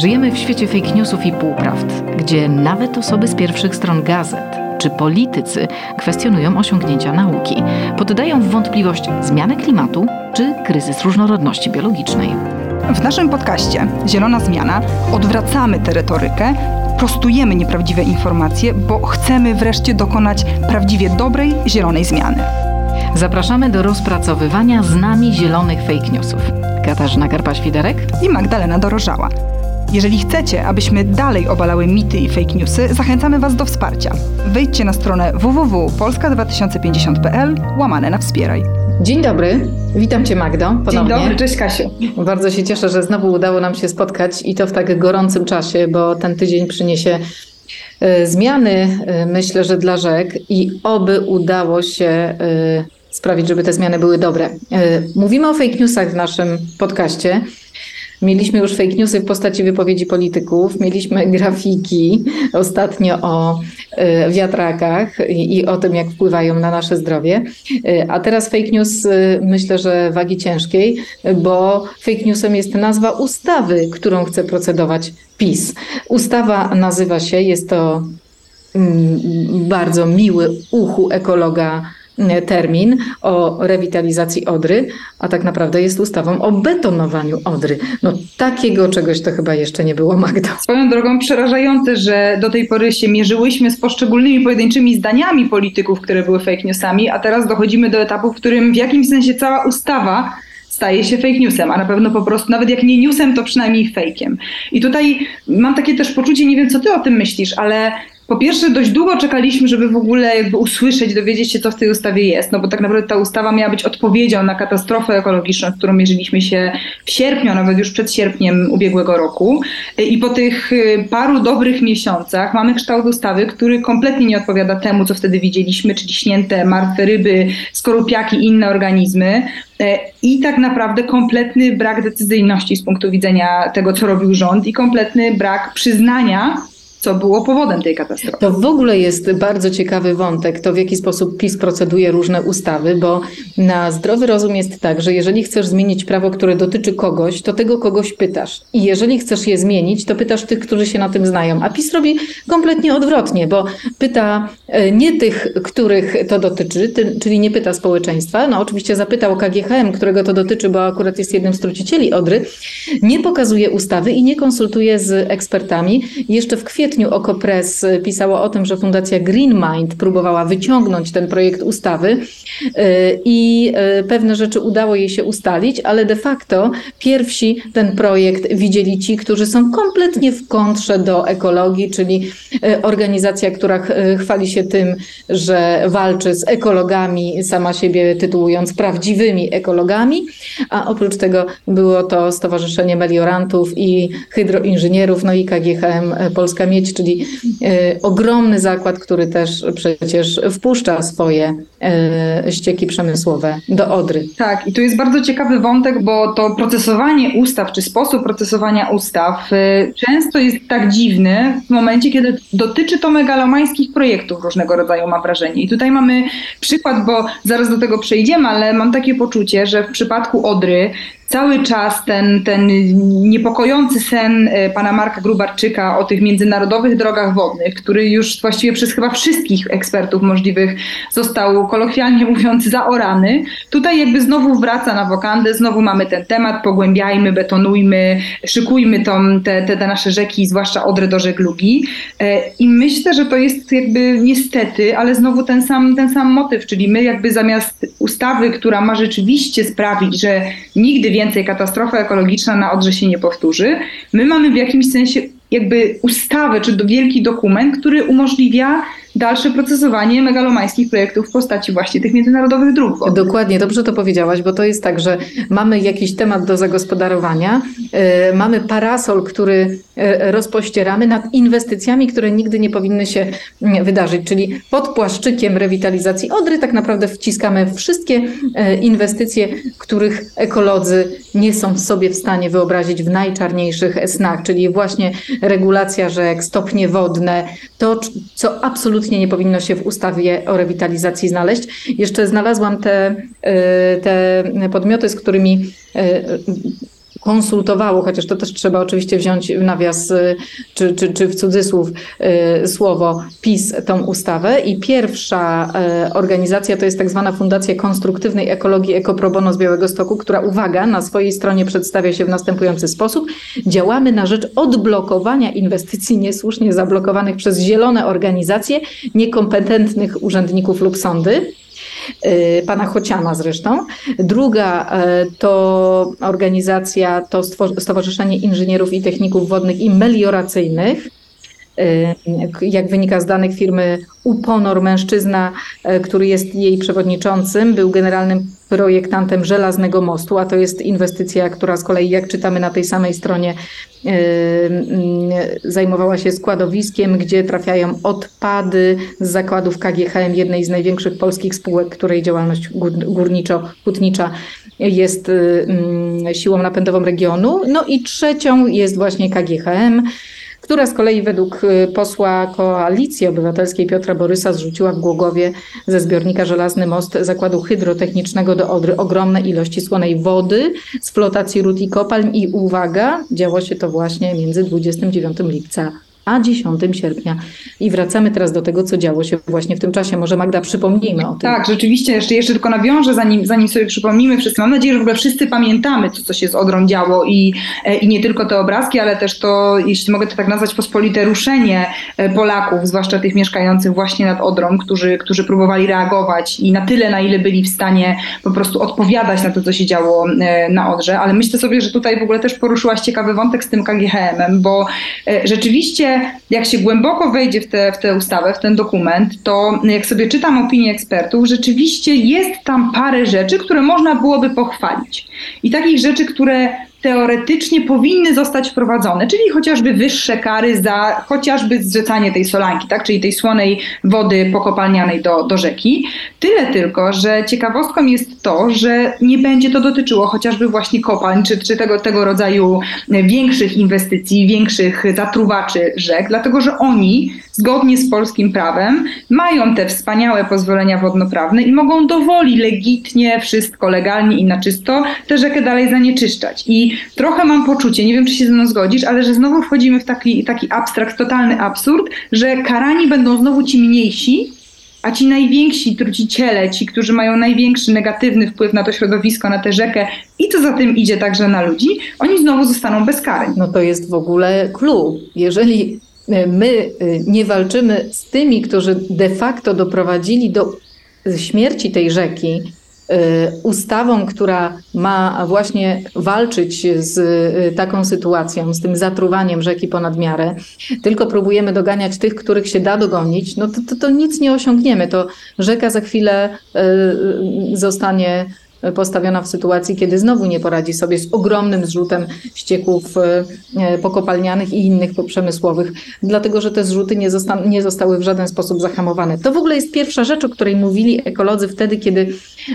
Żyjemy w świecie fake newsów i półprawd, gdzie nawet osoby z pierwszych stron gazet czy politycy kwestionują osiągnięcia nauki, poddają w wątpliwość zmianę klimatu czy kryzys różnorodności biologicznej. W naszym podcaście Zielona Zmiana odwracamy tę retorykę, prostujemy nieprawdziwe informacje, bo chcemy wreszcie dokonać prawdziwie dobrej, zielonej zmiany. Zapraszamy do rozpracowywania z nami zielonych fake newsów. Katarzyna Karpa-Świderek i Magdalena Dorożała. Jeżeli chcecie, abyśmy dalej obalały mity i fake newsy, zachęcamy Was do wsparcia. Wejdźcie na stronę www.polska2050.pl łamane na wspieraj. Dzień dobry, witam Cię Magdo ponownie. Dzień dobry, cześć Kasiu. Bardzo się cieszę, że znowu udało nam się spotkać i to w tak gorącym czasie, bo ten tydzień przyniesie y, zmiany, y, myślę, że dla rzek i oby udało się y, sprawić, żeby te zmiany były dobre. Mówimy o fake newsach w naszym podcaście. Mieliśmy już fake newsy w postaci wypowiedzi polityków, mieliśmy grafiki ostatnio o e, wiatrakach i, o tym, jak wpływają na nasze zdrowie. E, a teraz fake news e, myślę, że wagi ciężkiej, bo fake newsem jest nazwa ustawy, którą chce procedować PiS. Ustawa nazywa się, jest to mm, bardzo miły uchu ekologa termin o rewitalizacji Odry, a tak naprawdę jest ustawą o betonowaniu Odry. No takiego czegoś to chyba jeszcze nie było, Magda. Swoją drogą przerażające, że do tej pory się mierzyłyśmy z poszczególnymi pojedynczymi zdaniami polityków, które były fake newsami, a teraz dochodzimy do etapu, w którym w jakimś sensie cała ustawa staje się fake newsem, a na pewno po prostu, nawet jak nie newsem, to przynajmniej fake'iem. I tutaj mam takie też poczucie, nie wiem co ty o tym myślisz, ale po pierwsze, dość długo czekaliśmy, żeby w ogóle jakby usłyszeć, dowiedzieć się, co w tej ustawie jest, no bo tak naprawdę ta ustawa miała być odpowiedzią na katastrofę ekologiczną, z którą mierzyliśmy się w sierpniu, nawet już przed sierpniem ubiegłego roku. I po tych y, paru dobrych miesiącach mamy kształt ustawy, który kompletnie nie odpowiada temu, co wtedy widzieliśmy, czyli śnięte martwe ryby, skorupiaki i inne organizmy. E, I tak naprawdę kompletny brak decyzyjności z punktu widzenia tego, co robił rząd, i kompletny brak przyznania co było powodem tej katastrofy. To w ogóle jest bardzo ciekawy wątek, to w jaki sposób PiS proceduje różne ustawy, bo na zdrowy rozum jest tak, że jeżeli chcesz zmienić prawo, które dotyczy kogoś, to tego kogoś pytasz. I jeżeli chcesz je zmienić, to pytasz tych, którzy się na tym znają. A PiS robi kompletnie odwrotnie, bo pyta e, nie tych, których to dotyczy, czyli nie pyta społeczeństwa. No oczywiście zapytał KGHM, którego to dotyczy, bo akurat jest jednym z trucicieli Odry. Nie pokazuje ustawy i nie konsultuje z ekspertami. Jeszcze w kwietniu kwietniu Okopres pisało o tym, że Fundacja Green Mind próbowała wyciągnąć ten projekt ustawy y, i y, pewne rzeczy udało jej się ustalić, ale de facto pierwsi ten projekt widzieli ci, którzy są kompletnie w kontrze do ekologii, czyli y, organizacja, która chwali się tym, że walczy z ekologami, sama siebie tytułując prawdziwymi ekologami, a oprócz tego było to Stowarzyszenie Meliorantów i Hydroinżynierów, no i KGHM Polska Miedź mieć, czyli e, ogromny zakład, który też przecież wpuszcza swoje e, ścieki przemysłowe do Odry. Tak, i tu jest bardzo ciekawy wątek, bo to procesowanie ustaw, czy sposób procesowania ustaw e, często jest tak dziwny w momencie, kiedy dotyczy to megalomańskich projektów różnego rodzaju, mam wrażenie. I tutaj mamy przykład, bo zaraz do tego przejdziemy, ale mam takie poczucie, że w przypadku Odry cały czas ten, ten niepokojący sen e, pana Marka Grubarczyka o tych międzynarodowych drogach wodnych, który już właściwie przez chyba wszystkich ekspertów możliwych został kolokwialnie mówiąc zaorany, tutaj jakby znowu wraca na wokandę, znowu mamy ten temat, pogłębiajmy, betonujmy, szykujmy tą, te, te, nasze rzeki, zwłaszcza Odrę do żeglugi e, i myślę, że to jest jakby niestety, ale znowu ten sam, ten sam motyw, czyli my jakby zamiast ustawy, która ma rzeczywiście sprawić, że nigdy więcej więcej katastrofa ekologiczna na Odrze się nie powtórzy. My mamy w jakimś sensie jakby ustawę czy wielki dokument, który umożliwia dalsze procesowanie megalomańskich projektów w postaci właśnie tych międzynarodowych dróg. Dokładnie, dobrze to powiedziałaś, bo to jest tak, że mamy jakiś temat do zagospodarowania, yy, mamy parasol, który yy, rozpościeramy nad inwestycjami, które nigdy nie powinny się yy, wydarzyć, czyli pod płaszczykiem rewitalizacji Odry tak naprawdę wciskamy wszystkie y, inwestycje, których ekolodzy nie są sobie w stanie wyobrazić w najczarniejszych snach, czyli właśnie regulacja rzek, stopnie wodne, to co absolutnie absolutnie nie powinno się w ustawie o rewitalizacji znaleźć. Jeszcze znalazłam te, y, te podmioty, z którymi y, konsultowało, chociaż to też trzeba oczywiście wziąć w nawias y, czy, czy, czy w cudzysłów y, słowo PiS tą ustawę i pierwsza y, organizacja to jest tak zwana Fundacja Konstruktywnej Ekologii Ekoprobono z Białego Stoku, która uwaga, na swojej stronie przedstawia się w następujący sposób. Działamy na rzecz odblokowania inwestycji niesłusznie zablokowanych przez zielone organizacje, niekompetentnych urzędników lub sądy. Y, pana Chociana zresztą. Druga y, to organizacja, to Stowarzyszenie Inżynierów i Techników Wodnych i Melioracyjnych. Jak wynika z danych firmy Uponor, mężczyzna, który jest jej przewodniczącym, był generalnym projektantem Żelaznego Mostu, a to jest inwestycja, która z kolei, jak czytamy na tej samej stronie, yy, zajmowała się składowiskiem, gdzie trafiają odpady z zakładów KGHM, jednej z największych polskich spółek, której działalność górniczo-hutnicza jest siłą napędową regionu. No i trzecią jest właśnie KGHM która z kolei według y, posła Koalicji Obywatelskiej Piotra Borysa zrzuciła w Głogowie ze zbiornika Żelazny Most Zakładu Hydrotechnicznego do Odry. Ogromne ilości słonej wody z flotacji ród i kopalń i uwaga, działo się to właśnie między 29 lipca a 10 sierpnia. I wracamy teraz do tego, co działo się właśnie w tym czasie. Może Magda, przypomnijmy o tym. Tak, rzeczywiście, jeszcze, jeszcze tylko nawiążę, zanim, zanim sobie przypomnimy wszyscy. Mam nadzieję, że w ogóle wszyscy pamiętamy to, co się z Odrą działo i, e, i nie tylko te obrazki, ale też to, jeśli mogę to tak nazwać, pospolite ruszenie e, Polaków, zwłaszcza tych mieszkających właśnie nad Odrą, którzy, którzy próbowali reagować i na tyle, na ile byli w stanie po prostu odpowiadać na to, co się działo e, na Odrze. Ale myślę sobie, że tutaj w ogóle też poruszyłaś ciekawy wątek z tym KGHM-em, bo rzeczywiście jak się głęboko wejdzie w tę w te ustawę, w ten dokument, to jak sobie czytam opinie ekspertów, rzeczywiście jest tam parę rzeczy, które można byłoby pochwalić. I takich rzeczy, które teoretycznie powinny zostać wprowadzone, czyli chociażby wyższe kary za chociażby zrzucanie tej solanki, tak, czyli tej słonej wody pokopalnianej do, do rzeki. Tyle tylko, że ciekawostką jest to, że nie będzie to dotyczyło chociażby właśnie kopalń, czy, czy tego, tego rodzaju większych inwestycji, większych zatruwaczy rzek, dlatego że oni zgodnie z polskim prawem mają te wspaniałe pozwolenia wodnoprawne i mogą dowoli legitnie, wszystko legalnie i na czysto tę rzekę dalej zanieczyszczać. I trochę mam poczucie, nie wiem czy się ze mną zgodzisz, ale że znowu wchodzimy w taki, taki abstrakt, totalny absurd, że karani będą znowu ci mniejsi, a ci najwięksi truciciele, ci, którzy mają największy negatywny wpływ na to środowisko, na tę rzekę i co za tym idzie także na ludzi, oni znowu zostaną bezkarni. No to jest w ogóle clue. Jeżeli my e, nie walczymy z tymi, którzy de facto doprowadzili do śmierci tej rzeki, Y, ustawą, która ma właśnie walczyć z y, taką sytuacją, z tym zatruwaniem rzeki ponad miarę, tylko próbujemy doganiać tych, których się da dogonić, no to, to, to nic nie osiągniemy. To rzeka za chwilę y, zostanie postawiona w sytuacji, kiedy znowu nie poradzi sobie z ogromnym zrzutem ścieków e, e, pokopalnianych i innych poprzemysłowych, dlatego że te zrzuty nie, zosta nie zostały w żaden sposób zahamowane. To w ogóle jest pierwsza rzecz, o której mówili ekolodzy wtedy, kiedy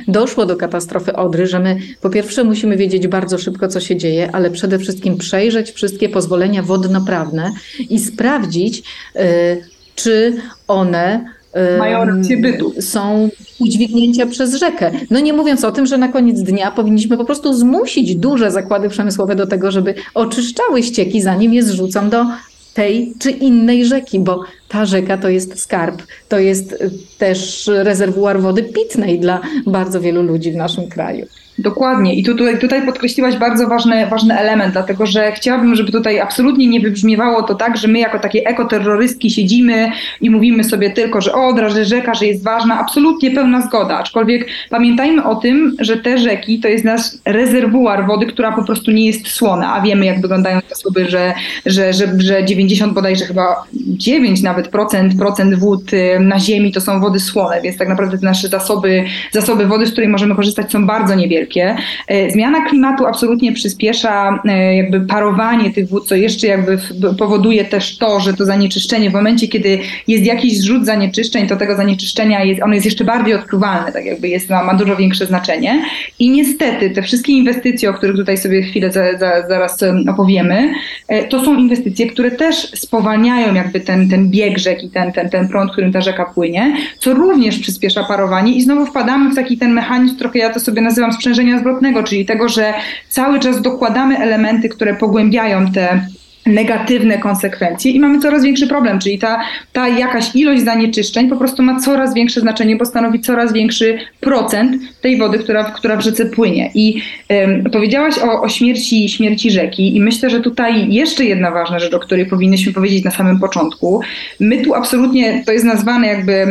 doszło do katastrofy Odry, że my po pierwsze musimy wiedzieć bardzo szybko, co się dzieje, ale przede wszystkim przejrzeć wszystkie pozwolenia wodnoprawne i sprawdzić, e, czy one mają rację bytu. Są udźwignięcia przez rzekę. No nie mówiąc o tym, że na koniec dnia powinniśmy po prostu zmusić duże zakłady przemysłowe do tego, żeby oczyszczały ścieki, zanim je zrzucą do tej czy innej rzeki, bo ta rzeka to jest skarb, to jest też rezerwuar wody pitnej dla bardzo wielu ludzi w naszym kraju. Dokładnie. I tutaj, tutaj podkreśliłaś bardzo ważny, ważny element, dlatego że chciałabym, żeby tutaj absolutnie nie wybrzmiewało to tak, że my jako takie ekoterrorystki siedzimy i mówimy sobie tylko, że Odra, że rzeka, że jest ważna. Absolutnie pełna zgoda. Aczkolwiek pamiętajmy o tym, że te rzeki to jest nasz rezerwuar wody, która po prostu nie jest słona, a wiemy jak wyglądają zasoby, że, że, że, że 90 bodajże chyba 9 nawet procent, procent wód y, na ziemi to są wody słone, więc tak naprawdę te nasze zasoby, zasoby wody, z której możemy korzystać są bardzo niewielkie wielkie. E, zmiana klimatu absolutnie przyspiesza e, jakby parowanie tych wód, co jeszcze jakby powoduje też to, że to zanieczyszczenie w momencie, kiedy jest jakiś zrzut zanieczyszczeń, to tego zanieczyszczenia jest, ono jest jeszcze bardziej odczuwalne, tak jakby jest, ma, ma dużo większe znaczenie. I niestety te wszystkie inwestycje, o których tutaj sobie chwilę za, za, zaraz opowiemy, e, to są inwestycje, które też spowalniają jakby ten, ten bieg rzeki, ten, ten, ten prąd, którym ta rzeka płynie, co również przyspiesza parowanie i znowu wpadamy w taki ten mechanizm, trochę ja to sobie nazywam sprzężenia zwrotnego, czyli tego, że cały czas dokładamy elementy, które pogłębiają te negatywne konsekwencje i mamy coraz większy problem, czyli ta, ta jakaś ilość zanieczyszczeń po prostu ma coraz większe znaczenie, bo stanowi coraz większy procent tej wody, która, która w rzece płynie. I um, powiedziałaś o, o śmierci, śmierci rzeki i myślę, że tutaj jeszcze jedna ważna rzecz, o której powinniśmy powiedzieć na samym początku. My tu absolutnie, to jest nazwane jakby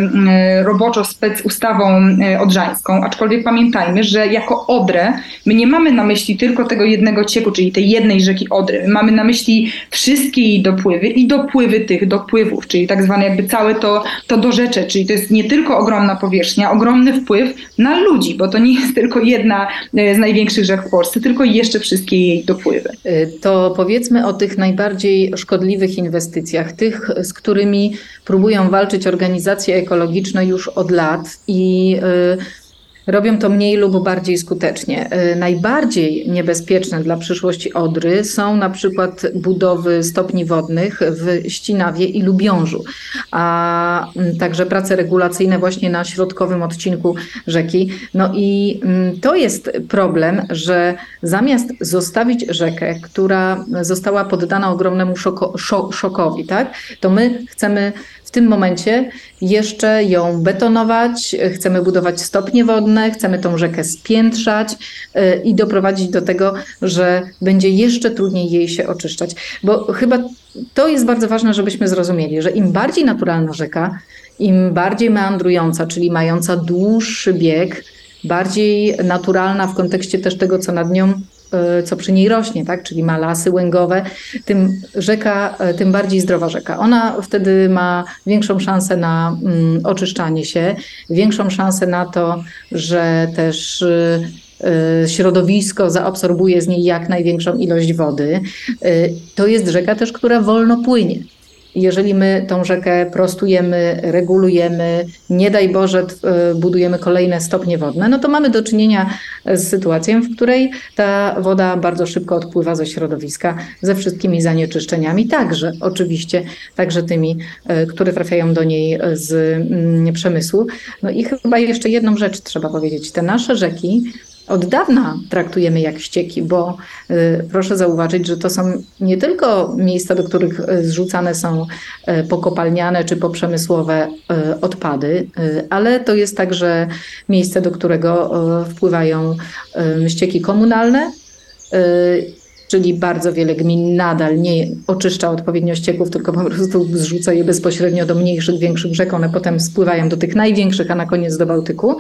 roboczo spec ustawą e, odrzańską, aczkolwiek pamiętajmy, że jako Odrę my nie mamy na myśli tylko tego jednego cieku, czyli tej jednej rzeki Odry. My mamy na myśli wszystkie jej dopływy i dopływy tych dopływów, czyli tak zwane jakby całe to, to dorzecze, czyli to jest nie tylko ogromna powierzchnia, ogromny wpływ na ludzi, bo to nie jest tylko jedna e, z największych rzek w Polsce, tylko jeszcze wszystkie jej dopływy. E, to powiedzmy o tych najbardziej szkodliwych inwestycjach, tych, z którymi próbują walczyć organizacje ekologiczne już od lat i yy, robią to mniej lub bardziej skutecznie. E, najbardziej niebezpieczne dla przyszłości Odry są na przykład budowy stopni wodnych w Ścinawie i Lubiążu, a mm, także prace regulacyjne właśnie na środkowym odcinku rzeki. No i mm, to jest problem, że zamiast zostawić rzekę, która została poddana ogromnemu szoko, szokowi, tak, to my chcemy tym momencie jeszcze ją betonować, chcemy budować stopnie wodne, chcemy tą rzekę spiętrzać y, i doprowadzić do tego, że będzie jeszcze trudniej jej się oczyszczać. Bo chyba to jest bardzo ważne, żebyśmy zrozumieli, że im bardziej naturalna rzeka, im bardziej meandrująca, czyli mająca dłuższy bieg, bardziej naturalna w kontekście też tego, co nad nią co przy niej rośnie, tak? czyli ma lasy łęgowe, tym rzeka, e, tym bardziej zdrowa rzeka. Ona wtedy ma większą szansę na mm, oczyszczanie się, większą szansę na to, że też e, środowisko zaabsorbuje z niej jak największą ilość wody. To jest rzeka też, która wolno płynie. Jeżeli my tą rzekę prostujemy, regulujemy, nie daj Boże, budujemy kolejne stopnie wodne, no to mamy do czynienia z sytuacją, w której ta woda bardzo szybko odpływa ze środowiska ze wszystkimi zanieczyszczeniami, także oczywiście, także tymi, e, które trafiają do niej z mm, przemysłu. No i chyba jeszcze jedną rzecz trzeba powiedzieć. Te nasze rzeki od dawna traktujemy jak ścieki, bo y, proszę zauważyć, że to są nie tylko miejsca, do których y, zrzucane są y, pokopalniane czy poprzemysłowe odpady, ale to jest także miejsce, do którego wpływają ścieki komunalne. Czyli bardzo wiele gmin nadal nie oczyszcza odpowiednio ścieków, tylko po prostu zrzuca je bezpośrednio do mniejszych, większych rzek. One potem spływają do tych największych, a na koniec do Bałtyku.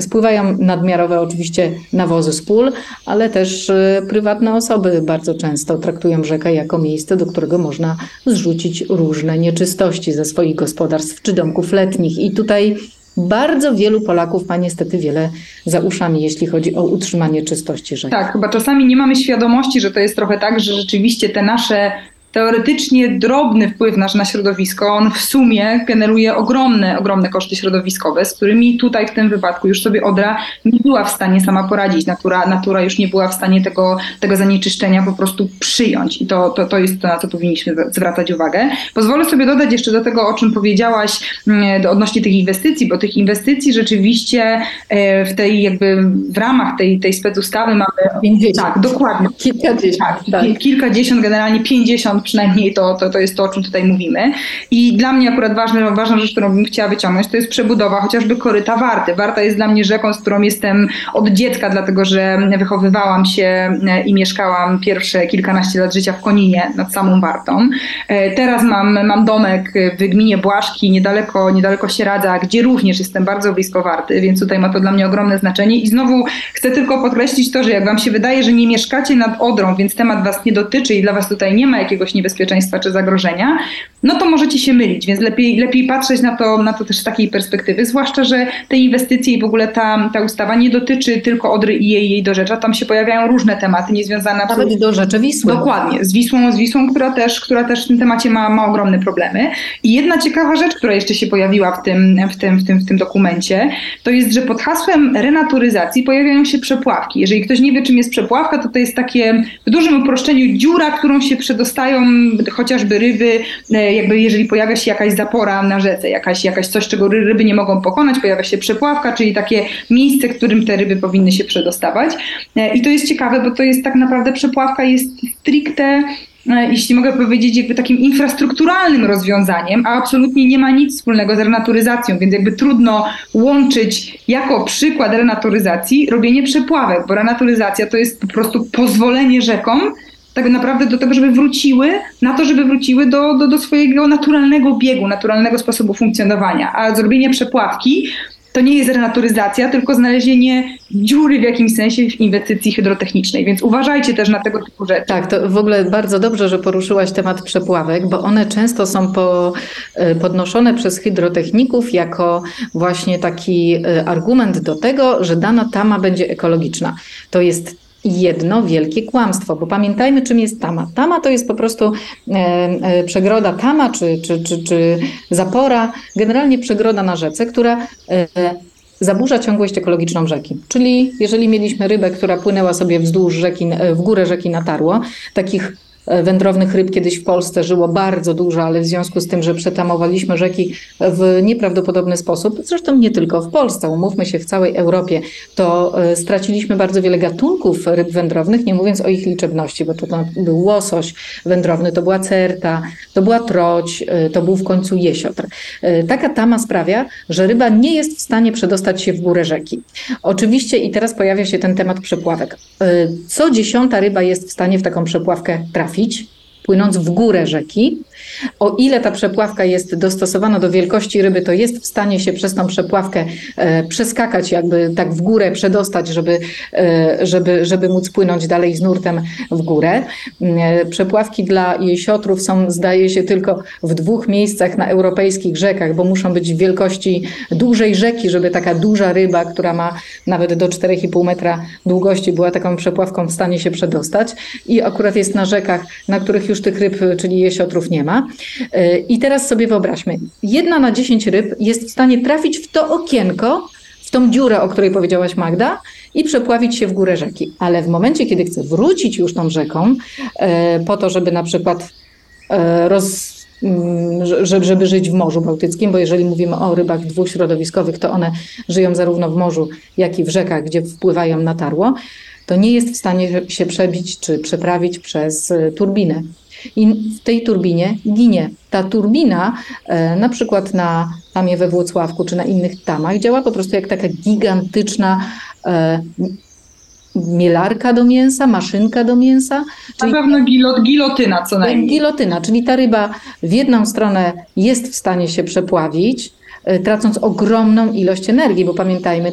Spływają nadmiarowe oczywiście nawozy z pól, ale też y, prywatne osoby bardzo często traktują rzekę jako miejsce, do którego można zrzucić różne nieczystości ze swoich gospodarstw czy domków letnich. I tutaj bardzo wielu Polaków ma niestety wiele za uszami, jeśli chodzi o utrzymanie czystości rzeki. Tak, chyba czasami nie mamy świadomości, że to jest trochę tak, że rzeczywiście te nasze teoretycznie drobny wpływ nasz na środowisko, on w sumie generuje ogromne, ogromne koszty środowiskowe, z którymi tutaj w tym wypadku już sobie Odra nie była w stanie sama poradzić. Natura, natura już nie była w stanie tego, tego zanieczyszczenia po prostu przyjąć. I to, to, to jest to, na co powinniśmy zwracać uwagę. Pozwolę sobie dodać jeszcze do tego, o czym powiedziałaś mm, odnośnie tych inwestycji, bo tych inwestycji rzeczywiście e, w tej jakby w ramach tej, tej specustawy mamy 50. tak, dokładnie. Kilkadziesiąt. Tak, tak. Kilkadziesiąt, generalnie przynajmniej to, to, to jest to, o czym tutaj mówimy. I dla mnie akurat ważna, ważna rzecz, którą bym chciała wyciągnąć, to jest przebudowa chociażby koryta Warty. Warta jest dla mnie rzeką, z którą jestem od dziecka, dlatego że wychowywałam się e, i mieszkałam pierwsze kilkanaście lat życia w Koninie nad samą Wartą. E, teraz mam, mam domek w gminie Błaszki, niedaleko, niedaleko Sieradza, gdzie również jestem bardzo blisko Warty, więc tutaj ma to dla mnie ogromne znaczenie. I znowu chcę tylko podkreślić to, że jak wam się wydaje, że nie mieszkacie nad Odrą, więc temat was nie dotyczy i dla was tutaj nie ma jakiegoś niebezpieczeństwa czy zagrożenia, no to możecie się mylić, więc lepiej, lepiej patrzeć na to, na to też z takiej perspektywy, zwłaszcza, że te inwestycje i w ogóle ta, ta ustawa nie dotyczy tylko Odry i jej, jej dorzecza, tam się pojawiają różne tematy niezwiązane Nawet do rzeczy Wisły. Dokładnie, z Wisłą, z Wisłą, która też, która też w tym temacie ma, ma ogromne problemy. I jedna ciekawa rzecz, która jeszcze się pojawiła w tym, w tym, w tym, w tym dokumencie, to jest, że pod hasłem renaturyzacji pojawiają się przepławki. Jeżeli ktoś nie wie, czym jest przepławka, to to jest takie w dużym uproszczeniu dziura, którą się przedostają mają chociażby ryby, e, jakby jeżeli pojawia się jakaś zapora na rzece, jakaś, jakaś coś, czego ryby nie mogą pokonać, pojawia się przepławka, czyli takie miejsce, którym te ryby powinny się przedostawać. E, I to jest ciekawe, bo to jest tak naprawdę przepławka jest stricte E, jeśli mogę powiedzieć, jakby takim infrastrukturalnym rozwiązaniem, a absolutnie nie ma nic wspólnego z renaturyzacją, więc jakby trudno łączyć jako przykład renaturyzacji robienie przepławek, bo renaturyzacja to jest po prostu pozwolenie rzekom tak naprawdę do tego, żeby wróciły, na to, żeby wróciły do, do, do swojego naturalnego biegu, naturalnego sposobu funkcjonowania. A zrobienie przepławki to nie jest renaturyzacja, tylko znalezienie dziury w jakimś sensie w inwestycji hydrotechnicznej, więc uważajcie też na tego typu rzeczy. Tak, to w ogóle bardzo dobrze, że poruszyłaś temat przepławek, bo one często są po, e, podnoszone przez hydrotechników jako właśnie taki e, argument do tego, że dana tama będzie ekologiczna. To jest jedno wielkie kłamstwo, bo pamiętajmy, czym jest tama. Tama to jest po prostu e, e, przegroda tama czy, czy, czy, czy zapora, generalnie przegroda na rzece, która e, zaburza ciągłość ekologiczną rzeki. Czyli jeżeli mieliśmy rybę, która płynęła sobie wzdłuż rzeki, w górę rzeki Natarło, takich wędrownych ryb kiedyś w Polsce żyło bardzo dużo, ale w związku z tym, że przetamowaliśmy rzeki w nieprawdopodobny sposób, zresztą nie tylko w Polsce, umówmy się, w całej Europie, to e, straciliśmy bardzo wiele gatunków ryb wędrownych, nie mówiąc o ich liczebności, bo to był łosoś wędrowny, to była certa, to była troć, e, to był w końcu jesiotr. Taka tama sprawia, że ryba nie jest w stanie przedostać się w górę rzeki. Oczywiście i teraz pojawia się ten temat przepławek. Co dziesiąta ryba jest w stanie w taką przepławkę trafić? Trafić, płynąc w górę rzeki. O ile ta przepławka jest dostosowana do wielkości ryby, to jest w stanie się przez tą przepławkę e, przeskakać, jakby tak w górę przedostać, żeby, e, żeby, żeby móc płynąć dalej z nurtem w górę. E, przepławki dla jesiotrów są, zdaje się, tylko w dwóch miejscach na europejskich rzekach, bo muszą być w wielkości dużej rzeki, żeby taka duża ryba, która ma nawet do 4,5 metra długości, była taką przepławką w stanie się przedostać. I akurat jest na rzekach, na których już tych ryb, czyli jesiotrów nie ma. E, I teraz sobie wyobraźmy, jedna na dziesięć ryb jest w stanie trafić w to okienko, w tą dziurę, o której powiedziałaś Magda, i przepławić się w górę rzeki. Ale w momencie, kiedy chce wrócić już tą rzeką, e, po to, żeby na przykład e, roz, mm, żeby żyć w Morzu Bałtyckim, bo jeżeli mówimy o rybach dwuśrodowiskowych, to one żyją zarówno w morzu, jak i w rzekach, gdzie wpływają na tarło, to nie jest w stanie się przebić czy przeprawić przez turbinę i w tej turbinie ginie. Ta turbina, e, na przykład na tamie we Włocławku czy na innych tamach, działa po prostu jak taka gigantyczna e, mielarka do mięsa, maszynka do mięsa. Czyli na pewno gilot, gilotyna co najmniej. Gilotyna, czyli ta ryba w jedną stronę jest w stanie się przepławić, e, tracąc ogromną ilość energii, bo pamiętajmy,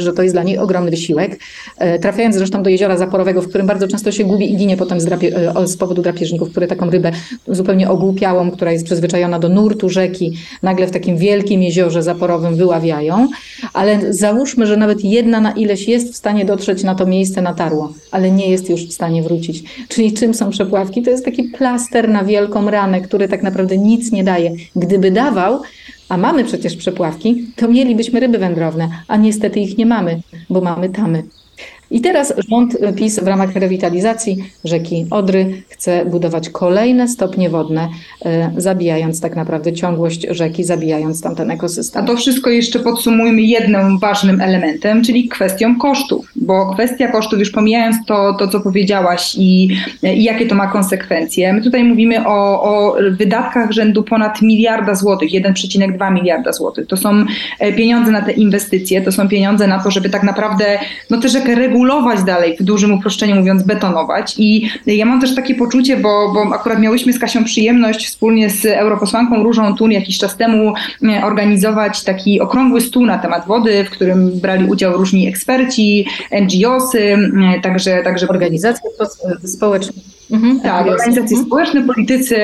że to jest dla niej ogromny wysiłek. E, trafiając zresztą do jeziora zaporowego, w którym bardzo często się gubi i ginie potem z, drapie, e, z powodu drapieżników, które taką rybę zupełnie ogłupiałą, która jest przyzwyczajona do nurtu rzeki, nagle w takim wielkim jeziorze zaporowym wyławiają. Ale załóżmy, że nawet jedna na ileś jest w stanie dotrzeć na to miejsce na tarło, ale nie jest już w stanie wrócić. Czyli czym są przepławki? To jest taki plaster na wielką ranę, który tak naprawdę nic nie daje. Gdyby dawał, a mamy przecież przepławki, to mielibyśmy ryby wędrowne, a niestety ich nie mamy, bo mamy tamy. I teraz rząd PiS w ramach rewitalizacji rzeki Odry chce budować kolejne stopnie wodne, e, zabijając tak naprawdę ciągłość rzeki, zabijając tamten ekosystem. A to wszystko jeszcze podsumujmy jednym ważnym elementem, czyli kwestią kosztów, bo kwestia kosztów, już pomijając to, to co powiedziałaś i, i jakie to ma konsekwencje, my tutaj mówimy o, o wydatkach rzędu ponad miliarda złotych, 1,2 miliarda złotych. To są e, pieniądze na te inwestycje, to są pieniądze na to, żeby tak naprawdę no, tę rzekę regulować, regulować dalej, w dużym uproszczeniu mówiąc, betonować. I ja mam też takie poczucie, bo, bo akurat miałyśmy z Kasią przyjemność wspólnie z europosłanką Różą Tun jakiś czas temu e, organizować taki okrągły stół na temat wody, w którym brali udział różni eksperci, NGOsy, e, także, także organizacje społeczne. Mhm, tak, organizacje mhm. społeczne, politycy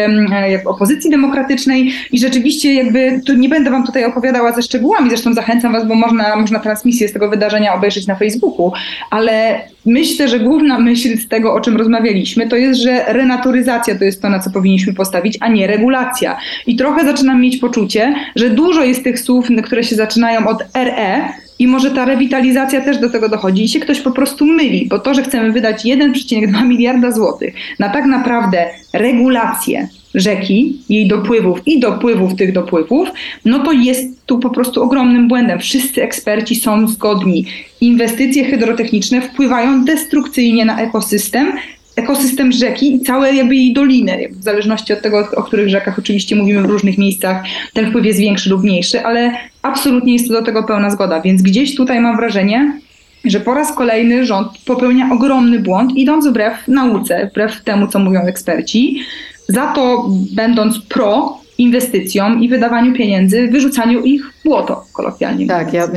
jak opozycji demokratycznej i rzeczywiście jakby, tu nie będę wam tutaj opowiadała ze szczegółami, zresztą zachęcam was, bo można, można transmisję z tego wydarzenia obejrzeć na Facebooku, ale myślę, że główna myśl z tego, o czym rozmawialiśmy, to jest, że renaturyzacja to jest to, na co powinniśmy postawić, a nie regulacja. I trochę zaczynam mieć poczucie, że dużo jest tych słów, które się zaczynają od RE, I może ta rewitalizacja też do tego dochodzi i się ktoś po prostu myli, bo to, że chcemy wydać 1,2 miliarda złotych na tak naprawdę regulację rzeki, jej dopływów i dopływów tych dopływów, no to jest tu po prostu ogromnym błędem. Wszyscy eksperci są zgodni. Inwestycje hydrotechniczne wpływają destrukcyjnie na ekosystem, ekosystem rzeki i całe jakby jej doliny. W zależności od tego, o których rzekach oczywiście mówimy w różnych miejscach, ten wpływ jest większy lub mniejszy, ale absolutnie jest to do tego pełna zgoda. Więc gdzieś tutaj mam wrażenie, że po raz kolejny rząd popełnia ogromny błąd, idąc wbrew nauce, wbrew temu, co mówią eksperci, za to będąc pro inwestycjom i wydawaniu pieniędzy, wyrzucaniu ich w błoto, kolokwialnie. Tak, ja y,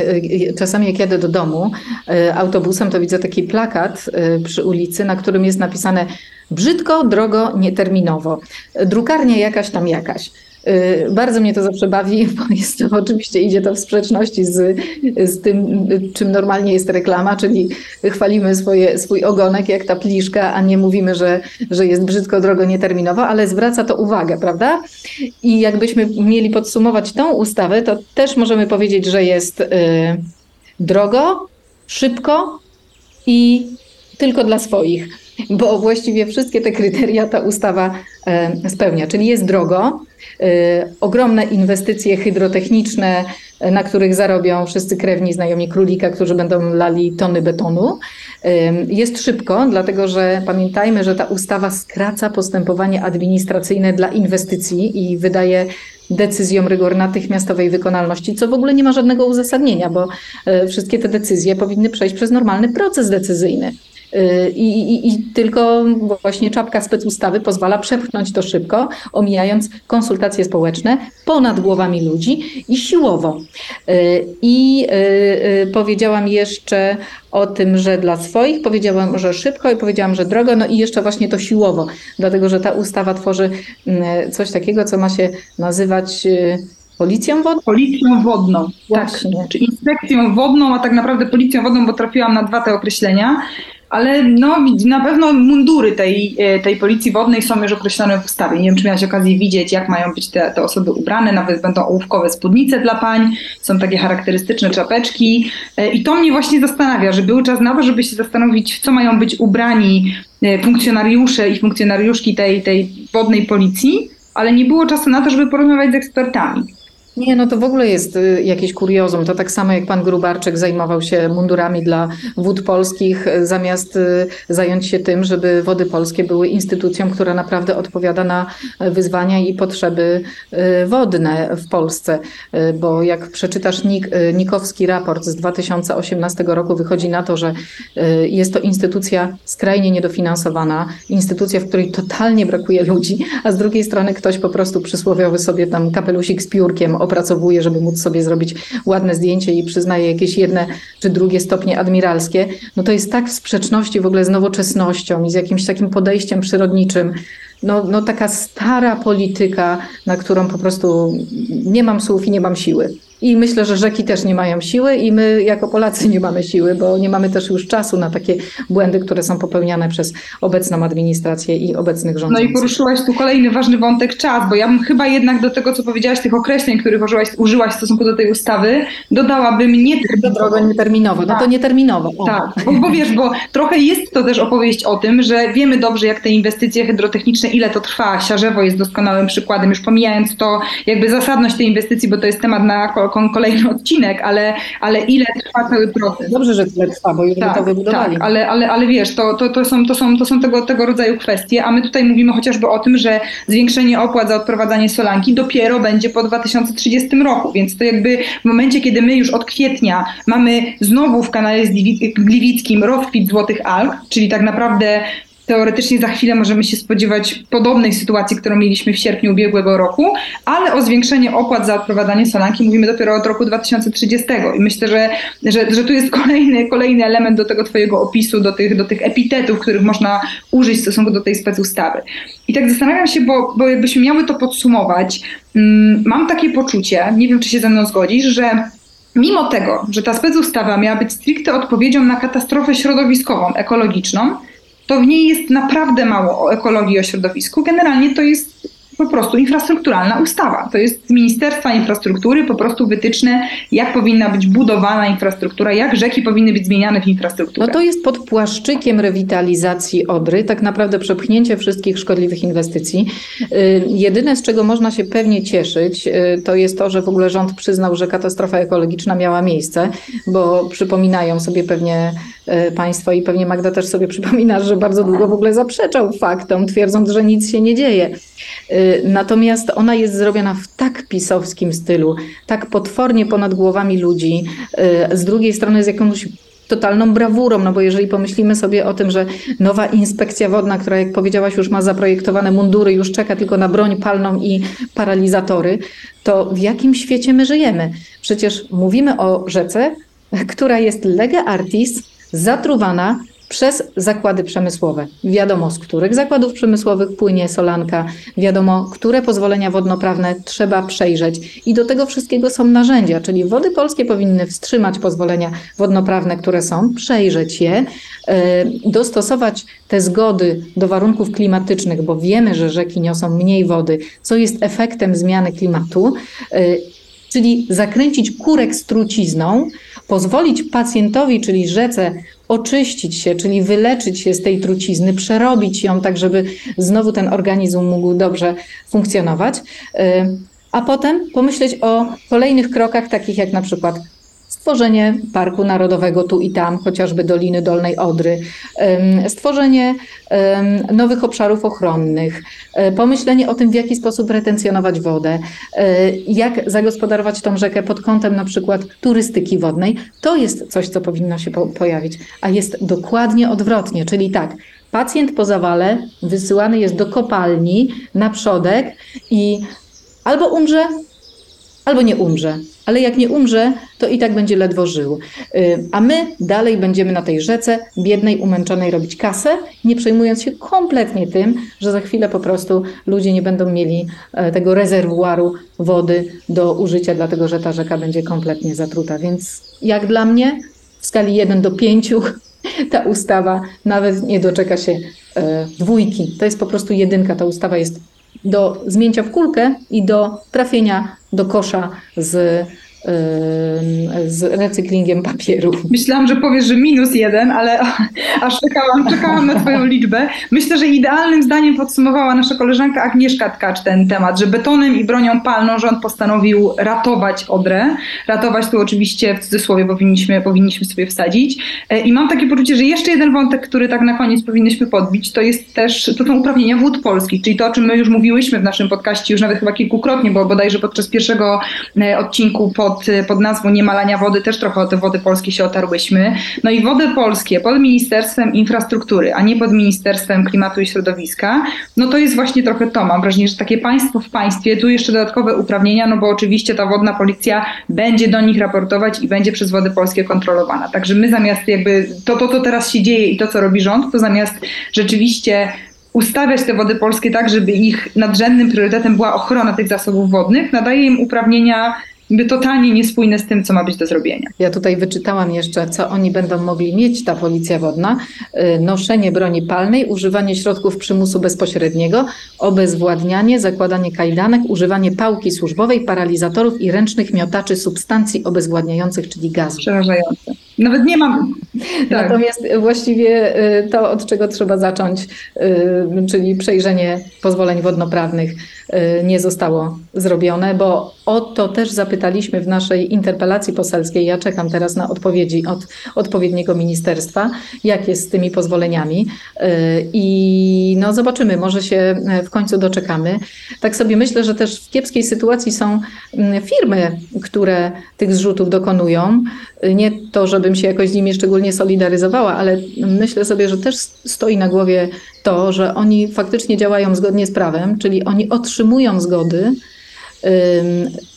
y, czasami jak jadę do domu y, autobusem, to widzę taki plakat przy ulicy, na którym jest napisane brzydko, drogo, nieterminowo. Drukarnia jakaś tam jakaś. Y, bardzo mnie to zawsze bawi, bo jest to, oczywiście idzie to w sprzeczności z, z tym, czym normalnie jest reklama, czyli chwalimy swoje, swój ogonek jak ta pliszka, a nie mówimy, że, że jest brzydko, drogo, nieterminowo, ale zwraca to uwagę, prawda? I jakbyśmy mieli podsumować tą ustawę, to też możemy powiedzieć, że jest y, drogo, szybko i tylko dla swoich, bo właściwie wszystkie te kryteria ta ustawa y, spełnia, czyli jest drogo, Y, ogromne inwestycje hydrotechniczne, y, na których zarobią wszyscy krewni znajomi królika, którzy będą lali tony betonu. Jest szybko, dlatego że pamiętajmy, że ta ustawa skraca postępowanie administracyjne dla inwestycji i wydaje decyzjom rygor natychmiastowej wykonalności, co w ogóle nie ma żadnego uzasadnienia, bo wszystkie te decyzje powinny przejść przez normalny proces decyzyjny. I, i, I, tylko właśnie czapka specustawy pozwala przepchnąć to szybko, omijając konsultacje społeczne ponad głowami ludzi i siłowo. Y, I y, y, powiedziałam jeszcze o tym, że dla swoich, powiedziałam, że szybko i powiedziałam, że drogo, no i jeszcze właśnie to siłowo, dlatego że ta ustawa tworzy mm, coś takiego, co ma się nazywać Policją wodną? Policją wodną, Właśnie. tak. Czy inspekcją wodną, a tak naprawdę policją wodną, bo trafiłam na dwa te określenia ale no, na pewno mundury tej, e, tej policji wodnej są już określone w ustawie. Nie wiem, czy miałaś okazję widzieć, jak mają być te, te osoby ubrane, nawet będą ołówkowe spódnice dla pań, są takie charakterystyczne czapeczki e, i to mnie właśnie zastanawia, że był czas na to, żeby się zastanowić, w co mają być ubrani e, funkcjonariusze i funkcjonariuszki tej, tej wodnej policji, ale nie było czasu na to, żeby porozmawiać z ekspertami. Nie, no to w ogóle jest y, jakieś kuriozum. To tak samo jak pan Grubarczyk zajmował się mundurami dla wód polskich, y, zamiast y, zająć się tym, żeby wody polskie były instytucją, która naprawdę odpowiada na wyzwania i potrzeby wodne w Polsce. Bo jak przeczytasz Nik, Nikowski raport z 2018 roku, wychodzi na to, że jest to instytucja skrajnie niedofinansowana, instytucja, w której totalnie brakuje ludzi, a z drugiej strony ktoś po prostu przysłowiowy sobie tam kapelusik z piórkiem opracowuje, żeby móc sobie zrobić ładne zdjęcie i przyznaje jakieś jedne czy drugie stopnie admiralskie, no to jest tak w sprzeczności w ogóle z nowoczesnością i z jakimś takim podejściem przyrodniczym, no, no taka stara polityka, na którą po prostu nie mam słów i nie mam siły. I myślę, że rzeki też nie mają siły i my jako Polacy nie mamy siły, bo nie mamy też już czasu na takie błędy, które są popełniane przez obecną administrację i obecnych rządzących. No i poruszyłaś tu kolejny ważny wątek czas, bo ja bym chyba jednak do tego, co powiedziałaś, tych określeń, których użyłaś, użyłaś w stosunku do tej ustawy, dodałabym nieterminowo. Nieterminowo, no tak. to nieterminowo. O. Tak, bo, bo wiesz, bo trochę jest to też opowieść o tym, że wiemy dobrze, jak te inwestycje hydrotechniczne, ile to trwa. Siarzewo jest doskonałym przykładem, już pomijając to jakby zasadność tej inwestycji, bo to jest temat na kolejny odcinek, ale, ale ile trwa cały proces. Dobrze, że tyle trwa, bo już tak, to wybudowali. Tak, ale, ale, ale wiesz, to, to, to, są, to, są, to są tego, tego rodzaju kwestie, a my tutaj mówimy chociażby o tym, że zwiększenie opłat za odprowadzanie solanki dopiero będzie po 2030 roku, więc to jakby w momencie, kiedy my już od kwietnia mamy znowu w kanale Gliwickim rozkwit Złotych Alg, czyli tak naprawdę Teoretycznie za chwilę możemy się spodziewać podobnej sytuacji, którą mieliśmy w sierpniu ubiegłego roku, ale o zwiększenie opłat za odprowadzanie solanki mówimy dopiero od roku 2030. I myślę, że, że, że tu jest kolejny, kolejny element do tego Twojego opisu, do tych, do tych epitetów, których można użyć w stosunku do tej specustawy. I tak zastanawiam się, bo, bo jakbyśmy miały to podsumować, mm, mam takie poczucie, nie wiem, czy się ze mną zgodzisz, że mimo tego, że ta specustawa miała być stricte odpowiedzią na katastrofę środowiskową, ekologiczną, to w niej jest naprawdę mało o ekologii o środowisku. Generalnie to jest po prostu infrastrukturalna ustawa. To jest Ministerstwa Infrastruktury po prostu wytyczne, jak powinna być budowana infrastruktura, jak rzeki powinny być zmieniane w infrastrukturę. No to jest pod płaszczykiem rewitalizacji Odry, tak naprawdę przepchnięcie wszystkich szkodliwych inwestycji. Y, jedyne, z czego można się pewnie cieszyć, y, to jest to, że w ogóle rząd przyznał, że katastrofa ekologiczna miała miejsce, bo przypominają sobie pewnie y, Państwo i pewnie Magda też sobie przypomina, że bardzo długo w ogóle zaprzeczał faktom, twierdząc, że nic się nie dzieje. Natomiast ona jest zrobiona w tak pisowskim stylu, tak potwornie ponad głowami ludzi, z drugiej strony z jakąś totalną brawurą, no bo jeżeli pomyślimy sobie o tym, że nowa inspekcja wodna, która jak powiedziałaś już ma zaprojektowane mundury, już czeka tylko na broń palną i paralizatory, to w jakim świecie my żyjemy? Przecież mówimy o rzece, która jest lega artis, zatruwana, przez zakłady przemysłowe. Wiadomo, z których zakładów przemysłowych płynie solanka, wiadomo, które pozwolenia wodnoprawne trzeba przejrzeć. I do tego wszystkiego są narzędzia, czyli wody polskie powinny wstrzymać pozwolenia wodnoprawne, które są, przejrzeć je, e, dostosować te zgody do warunków klimatycznych, bo wiemy, że rzeki niosą mniej wody, co jest efektem zmiany klimatu e, czyli zakręcić kurek z trucizną, pozwolić pacjentowi, czyli rzece, oczyścić się, czyli wyleczyć się z tej trucizny, przerobić ją tak, żeby znowu ten organizm mógł dobrze funkcjonować, y, a potem pomyśleć o kolejnych krokach, takich jak na przykład stworzenie parku narodowego tu i tam, chociażby Doliny Dolnej Odry, stworzenie nowych obszarów ochronnych, e, pomyślenie o tym, w jaki sposób retencjonować wodę, e, jak zagospodarować tą rzekę pod kątem na przykład turystyki wodnej, to jest coś, co powinno się pojawić, a jest dokładnie odwrotnie, czyli tak, pacjent po zawale wysyłany jest do kopalni na przodek i albo umrze, albo nie umrze. Ale jak nie umrze, to i tak będzie ledwo żył. Y, a my dalej będziemy na tej rzece biednej, umęczonej robić kasę, nie przejmując się kompletnie tym, że za chwilę po prostu ludzie nie będą mieli e, tego rezerwuaru wody do użycia, dlatego że ta rzeka będzie kompletnie zatruta. Więc jak dla mnie w skali 1 do 5 ta ustawa nawet nie doczeka się e, dwójki. To jest po prostu jedynka. Ta ustawa jest do zmięcia w kulkę i do trafienia do kosza z z recyklingiem papieru. Myślałam, że powiesz, że minus jeden, ale aż czekałam, czekałam na Twoją liczbę. Myślę, że idealnym zdaniem podsumowała nasza koleżanka Agnieszka Tkacz ten temat, że betonem i bronią palną rząd postanowił ratować Odrę. Ratować tu oczywiście w cudzysłowie powinniśmy, powinniśmy sobie wsadzić. E, I mam takie poczucie, że jeszcze jeden wątek, który tak na koniec powinniśmy podbić, to jest też, to są uprawnienia wód polskich, czyli to, o czym my już mówiłyśmy w naszym podcaście już nawet chyba kilkukrotnie, bo bodajże podczas pierwszego e, odcinku po pod, pod nazwą Niemalania Wody też trochę o te wody polskie się otarłyśmy. No i wody polskie pod Ministerstwem Infrastruktury, a nie pod Ministerstwem Klimatu i Środowiska, no to jest właśnie trochę to. Mam wrażenie, że takie państwo w państwie, tu jeszcze dodatkowe uprawnienia, no bo oczywiście ta wodna policja będzie do nich raportować i będzie przez wody polskie kontrolowana. Także my zamiast jakby to, to, co teraz się dzieje i to, co robi rząd, to zamiast rzeczywiście ustawiać te wody polskie tak, żeby ich nadrzędnym priorytetem była ochrona tych zasobów wodnych, nadaje im uprawnienia jakby totalnie niespójne z tym, co ma być do zrobienia. Ja tutaj wyczytałam jeszcze, co oni będą mogli mieć, ta policja wodna. Y, noszenie broni palnej, używanie środków przymusu bezpośredniego, obezwładnianie, zakładanie kajdanek, używanie pałki służbowej, paralizatorów i ręcznych miotaczy substancji obezwładniających, czyli gazu. Przerażające. Nawet nie mam. Tak. Natomiast właściwie y, to, od czego trzeba zacząć, y, czyli przejrzenie pozwoleń wodnoprawnych, y, nie zostało zrobione, bo o to też zapytaliśmy w naszej interpelacji poselskiej. Ja czekam teraz na odpowiedzi od odpowiedniego ministerstwa, jak jest z tymi pozwoleniami. I no zobaczymy, może się w końcu doczekamy. Tak sobie myślę, że też w kiepskiej sytuacji są mm, firmy, które tych zrzutów dokonują. Nie to, żebym się jakoś z nimi szczególnie solidaryzowała, ale myślę sobie, że też stoi na głowie to, że oni faktycznie działają zgodnie z prawem, czyli oni otrzymują zgody,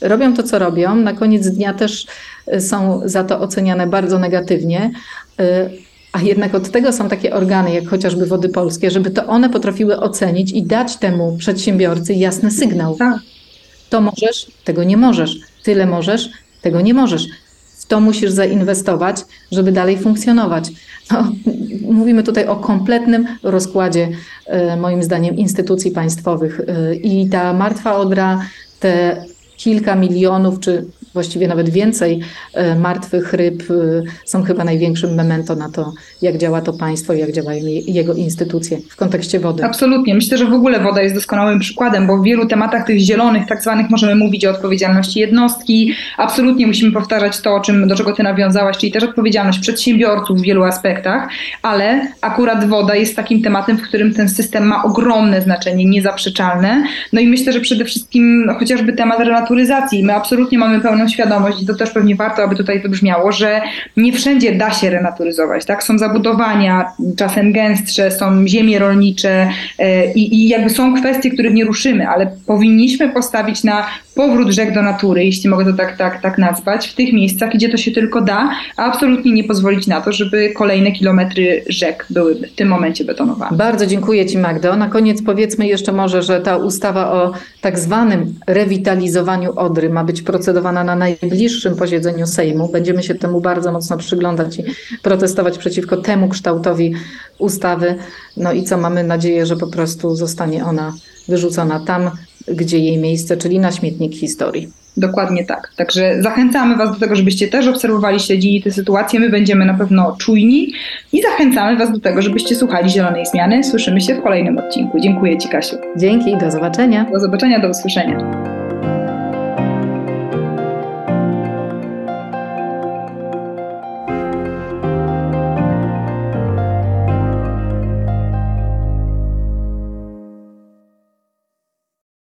robią to, co robią. Na koniec dnia też y, są za to oceniane bardzo negatywnie. Y, a jednak od tego są takie organy, jak chociażby Wody Polskie, żeby to one potrafiły ocenić i dać temu przedsiębiorcy jasny sygnał. Tak. To możesz, tego nie możesz. Tyle możesz, tego nie możesz to musisz zainwestować, żeby dalej funkcjonować. No, mówimy tutaj o kompletnym rozkładzie, moim zdaniem, instytucji państwowych. I ta martwa odra, te kilka milionów, czy właściwie nawet więcej e, martwych ryb e, są chyba największym memento na to, jak działa to państwo i jak działają jego instytucje w kontekście wody. Absolutnie. Myślę, że w ogóle woda jest doskonałym przykładem, bo w wielu tematach tych zielonych, tak zwanych, możemy mówić o odpowiedzialności jednostki. Absolutnie musimy powtarzać to, czym, do czego ty nawiązałaś, czyli też odpowiedzialność przedsiębiorców w wielu aspektach, ale akurat woda jest takim tematem, w którym ten system ma ogromne znaczenie, niezaprzeczalne. No i myślę, że przede wszystkim chociażby temat renaturyzacji. My absolutnie mamy pełną świadomość, i to też pewnie warto, aby tutaj wybrzmiało, że nie wszędzie da się renaturyzować. Tak? Są zabudowania, czasem gęstsze, są ziemie rolnicze e, i, i jakby są kwestie, których nie ruszymy, ale powinniśmy postawić na powrót rzek do natury, jeśli mogę to tak, tak, tak nazwać, w tych miejscach, gdzie to się tylko da, a absolutnie nie pozwolić na to, żeby kolejne kilometry rzek były w tym momencie betonowane. Bardzo dziękuję Ci Magdo. Na koniec powiedzmy jeszcze może, że ta ustawa o tak zwanym rewitalizowaniu Odry ma być procedowana na najbliższym posiedzeniu Sejmu. Będziemy się temu bardzo mocno przyglądać i protestować przeciwko temu kształtowi ustawy. No i co mamy nadzieję, że po prostu zostanie ona wyrzucona tam, gdzie jej miejsce, czyli na śmietnik historii. Dokładnie tak. Także zachęcamy Was do tego, żebyście też obserwowali, śledzili tę sytuację. My będziemy na pewno czujni i zachęcamy Was do tego, żebyście słuchali Zielonej Zmiany. Słyszymy się w kolejnym odcinku. Dziękuję Ci, Kasiu. Dzięki, do zobaczenia. Do zobaczenia, do usłyszenia.